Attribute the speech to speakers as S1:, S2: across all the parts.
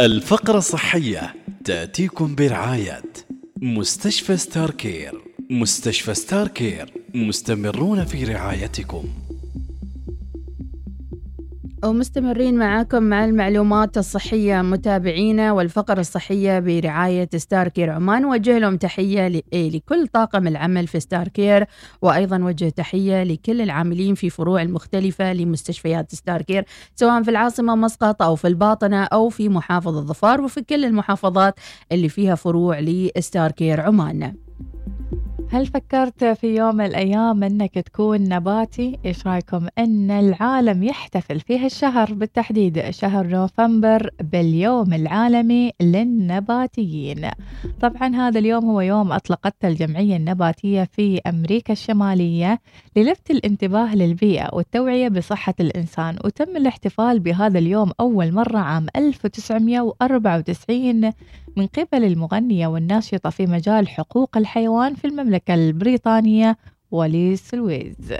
S1: الفقرة الصحية تأتيكم برعاية مستشفى ستار كير مستشفى ستار كير مستمرون في رعايتكم.
S2: ومستمرين معاكم مع المعلومات الصحية متابعينا والفقرة الصحية برعاية ستار كير عمان. وجه لهم تحية إيه لكل طاقم العمل في ستار كير وأيضا وجه تحية لكل العاملين في فروع المختلفة لمستشفيات ستار كير سواء في العاصمة مسقط أو في الباطنة أو في محافظة ظفار وفي كل المحافظات اللي فيها فروع لستار كير عمان.
S3: هل فكرت في يوم من الأيام أنك تكون نباتي؟ إيش رأيكم أن العالم يحتفل في هالشهر بالتحديد شهر نوفمبر باليوم العالمي للنباتيين طبعا هذا اليوم هو يوم أطلقته الجمعية النباتية في أمريكا الشمالية للفت الانتباه للبيئة والتوعية بصحة الإنسان وتم الاحتفال بهذا اليوم أول مرة عام 1994 من قبل المغنية والناشطة في مجال حقوق الحيوان في المملكة البريطانية وليس لويز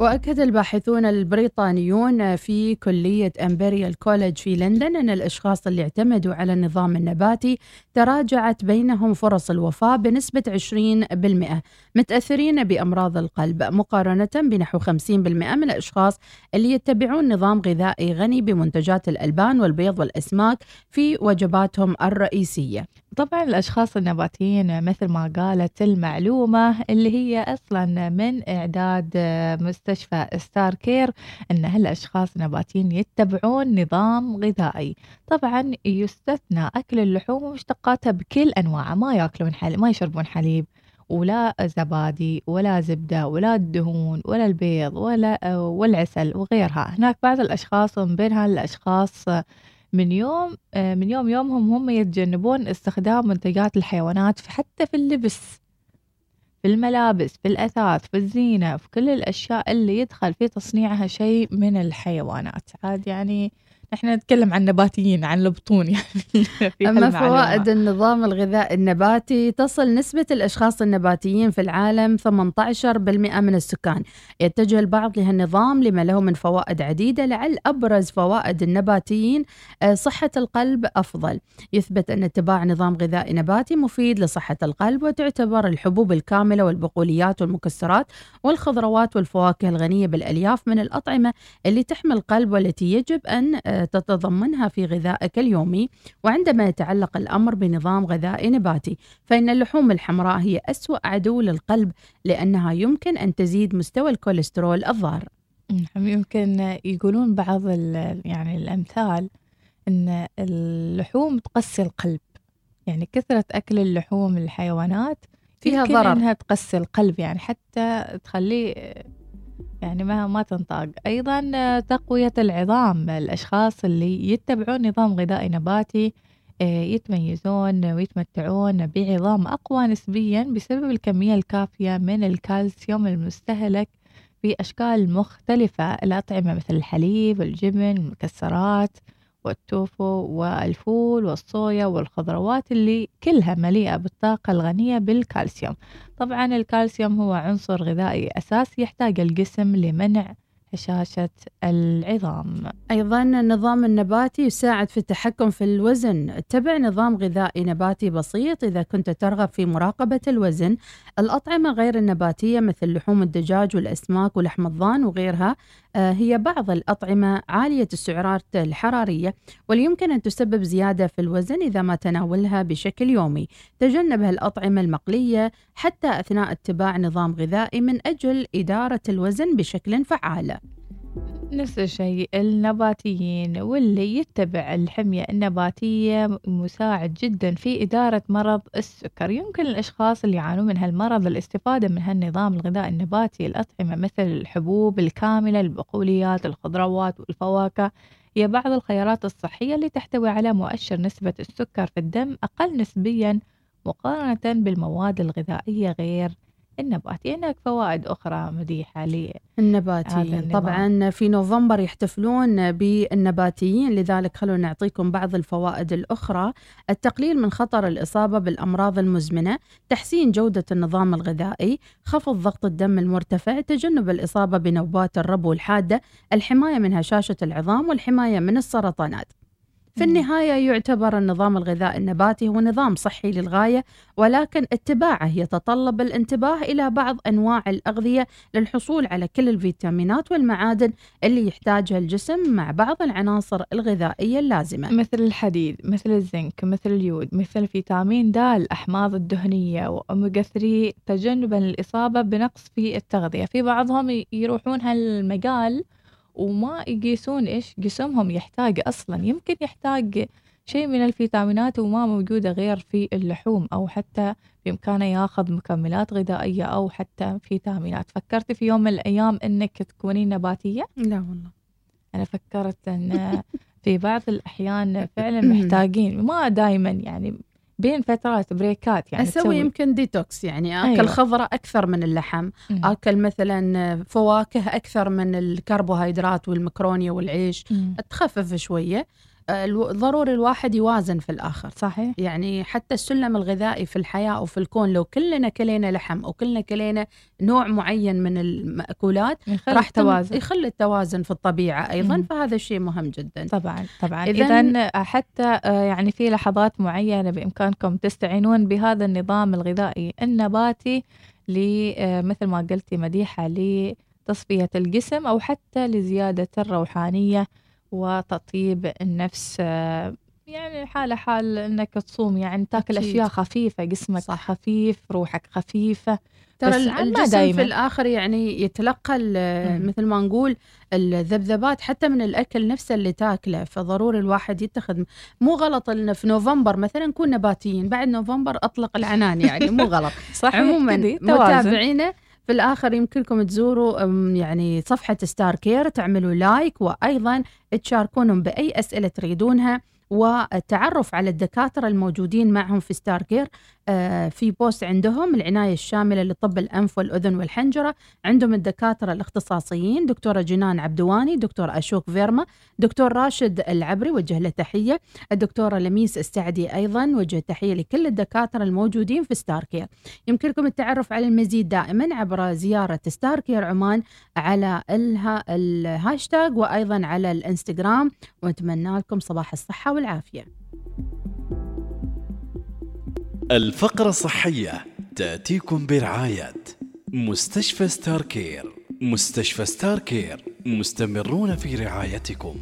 S2: وأكد الباحثون البريطانيون في كلية Imperial College في لندن أن الأشخاص اللي اعتمدوا على النظام النباتي تراجعت بينهم فرص الوفاة بنسبة 20% متأثرين بأمراض القلب مقارنة بنحو 50% من الأشخاص اللي يتبعون نظام غذائي غني بمنتجات الألبان والبيض والأسماك في وجباتهم الرئيسية.
S3: طبعا الأشخاص النباتيين مثل ما قالت المعلومة اللي هي أصلا من إعداد مستشفى ستار كير أن هالأشخاص النباتيين يتبعون نظام غذائي. طبعا يستثنى أكل اللحوم ومشتقاتها بكل أنواعها ما يأكلون حليب ما يشربون حليب ولا زبادي ولا زبدة ولا الدهون ولا البيض ولا والعسل وغيرها. هناك بعض الأشخاص ومن بينها الأشخاص من يوم من يوم يومهم هم يتجنبون استخدام منتجات الحيوانات حتى في اللبس. في الملابس في الأثاث في الزينة في كل الأشياء اللي يدخل في تصنيعها شيء من الحيوانات. عاد يعني إحنا نتكلم عن نباتيين عن البطون يعني.
S2: أما فوائد النظام الغذائي النباتي تصل نسبة الأشخاص النباتيين في العالم 18% من السكان. يتجه البعض لهالنظام لما له من فوائد عديدة لعل أبرز فوائد النباتيين صحة القلب أفضل. يثبت أن اتباع نظام غذائي نباتي مفيد لصحة القلب وتعتبر الحبوب الكاملة والبقوليات والمكسرات والخضروات والفواكه الغنية بالألياف من الأطعمة اللي تحمي القلب والتي يجب أن تتضمنها في غذائك اليومي وعندما يتعلق الأمر بنظام غذائي نباتي فإن اللحوم الحمراء هي أسوأ عدو للقلب لأنها يمكن أن تزيد مستوى الكوليسترول الضار.
S3: يمكن يقولون بعض يعني الأمثال أن اللحوم تقسي القلب. يعني كثرة أكل اللحوم الحيوانات
S2: فيها ضرر.
S3: إنها تقسي القلب يعني حتى تخليه يعني ما ما تنطاق. أيضا تقوية العظام. الأشخاص اللي يتبعون نظام غذائي نباتي يتميزون ويتمتعون بعظام أقوى نسبيا بسبب الكمية الكافية من الكالسيوم المستهلك في أشكال مختلفة. الأطعمة مثل الحليب الجبن المكسرات والتوفو والفول والصويا والخضروات اللي كلها مليئة بالطاقة الغنية بالكالسيوم. طبعا الكالسيوم هو عنصر غذائي أساسي يحتاج الجسم لمنع هشاشة العظام.
S2: أيضا النظام النباتي يساعد في التحكم في الوزن. اتبع نظام غذائي نباتي بسيط إذا كنت ترغب في مراقبة الوزن. الأطعمة غير النباتية مثل لحوم الدجاج والأسماك ولحم الضان وغيرها هي بعض الأطعمة عالية السعرات الحرارية واللي يمكن أن تسبب زيادة في الوزن إذا ما تناولها بشكل يومي. تجنب الأطعمة المقلية حتى أثناء اتباع نظام غذائي من أجل إدارة الوزن بشكل فعال.
S3: نفس الشيء النباتيين واللي يتبع الحمية النباتية مساعد جدا في إدارة مرض السكر. يمكن الأشخاص اللي يعانون من هالمرض الاستفادة من هالنظام الغذائي النباتي الأطعمة مثل الحبوب الكاملة البقوليات الخضروات والفواكه هي بعض الخيارات الصحية اللي تحتوي على مؤشر نسبة السكر في الدم أقل نسبيا مقارنة بالمواد الغذائية غير النباتي. هناك فوائد أخرى مديحة
S2: النباتيين. طبعا في نوفمبر يحتفلون بالنباتيين لذلك خلونا نعطيكم بعض الفوائد الأخرى. التقليل من خطر الإصابة بالأمراض المزمنة تحسين جودة النظام الغذائي خفض ضغط الدم المرتفع تجنب الإصابة بنوبات الربو الحادة الحماية من هشاشة العظام والحماية من السرطانات. في النهاية يعتبر النظام الغذائي النباتي هو نظام صحي للغاية ولكن اتباعه يتطلب الانتباه إلى بعض أنواع الأغذية للحصول على كل الفيتامينات والمعادن اللي يحتاجها الجسم مع بعض العناصر الغذائية اللازمة.
S3: مثل الحديد مثل الزنك مثل اليود مثل فيتامين د الأحماض الدهنية وأوميجا 3 تجنبا للإصابة بنقص في التغذية. في بعضهم يروحون هالمجال وما يقيسون إيش جسمهم يحتاج أصلا. يمكن يحتاج شيء من الفيتامينات وما موجودة غير في اللحوم أو حتى بإمكانه ياخذ مكملات غذائية أو حتى فيتامينات. فكرتي في يوم من الأيام أنك تكونين نباتية؟
S2: لا والله.
S3: أنا فكرت أن في بعض الأحيان فعلا محتاجين ما دائما يعني بين فترات بريكات يعني
S2: أسوي يمكن ديتوكس يعني آكل
S3: أيوة.
S2: خضرة أكثر من اللحم
S3: مم.
S2: آكل مثلا فواكه أكثر من الكربوهيدرات والمكروني والعيش
S3: مم.
S2: تخفف شوية ضروري الواحد يوازن في الآخر.
S3: صحيح.
S2: يعني حتى السلم الغذائي في الحياة أو في الكون لو كلنا كلينا لحم أو كلنا كلينا نوع معين من المأكولات
S3: يخلي
S2: راح تم-
S3: توازن
S2: يخلي التوازن في الطبيعة أيضا
S3: مم.
S2: فهذا الشيء مهم جدا.
S3: طبعا طبعا.
S2: إذن-
S3: اذا حتى آه، يعني في لحظات معينة بإمكانكم تستعينون بهذا النظام الغذائي النباتي آه، مثل ما قلتي مديحة لتصفية الجسم أو حتى لزيادة الروحانية وتطيب النفس يعني حالة حال إنك تصوم يعني تاكل
S2: أكيد.
S3: أشياء خفيفة جسمك
S2: صح.
S3: خفيف روحك خفيفة
S2: ترى الجسم
S3: دايماً.
S2: في الآخر يعني يتلقى. مثل ما نقول الذبذبات حتى من الأكل نفسه اللي تاكله فضروري الواحد يتخذ مو غلط إن في نوفمبر مثلا نكون نباتيين بعد نوفمبر أطلق العنان يعني مو غلط
S3: صحيح
S2: عموما. متابعينا في الآخر يمكنكم تزوروا يعني صفحة ستار كير تعملوا like وأيضا تشاركونهم بأي أسئلة تريدونها والتعرف على الدكاترة الموجودين معهم في ستار كير في post عندهم العناية الشاملة لطب الأنف والأذن والحنجرة. عندهم الدكاترة الاختصاصيين دكتورة جنان عبدواني دكتور أشوك فيرما دكتور راشد العبري وجه له تحية. الدكتورة لميس السعدي أيضا وجه تحية لكل الدكاترة الموجودين في ستار كير يمكنكم التعرف على المزيد دائما عبر زيارة Starcare عمان على الها الهاشتاج وأيضا على الإنستغرام. ونتمنى لكم صباح الصحة والعافية.
S1: الفقرة الصحية تأتيكم برعاية مستشفى Starcare مستشفى Starcare مستمرون في رعايتكم.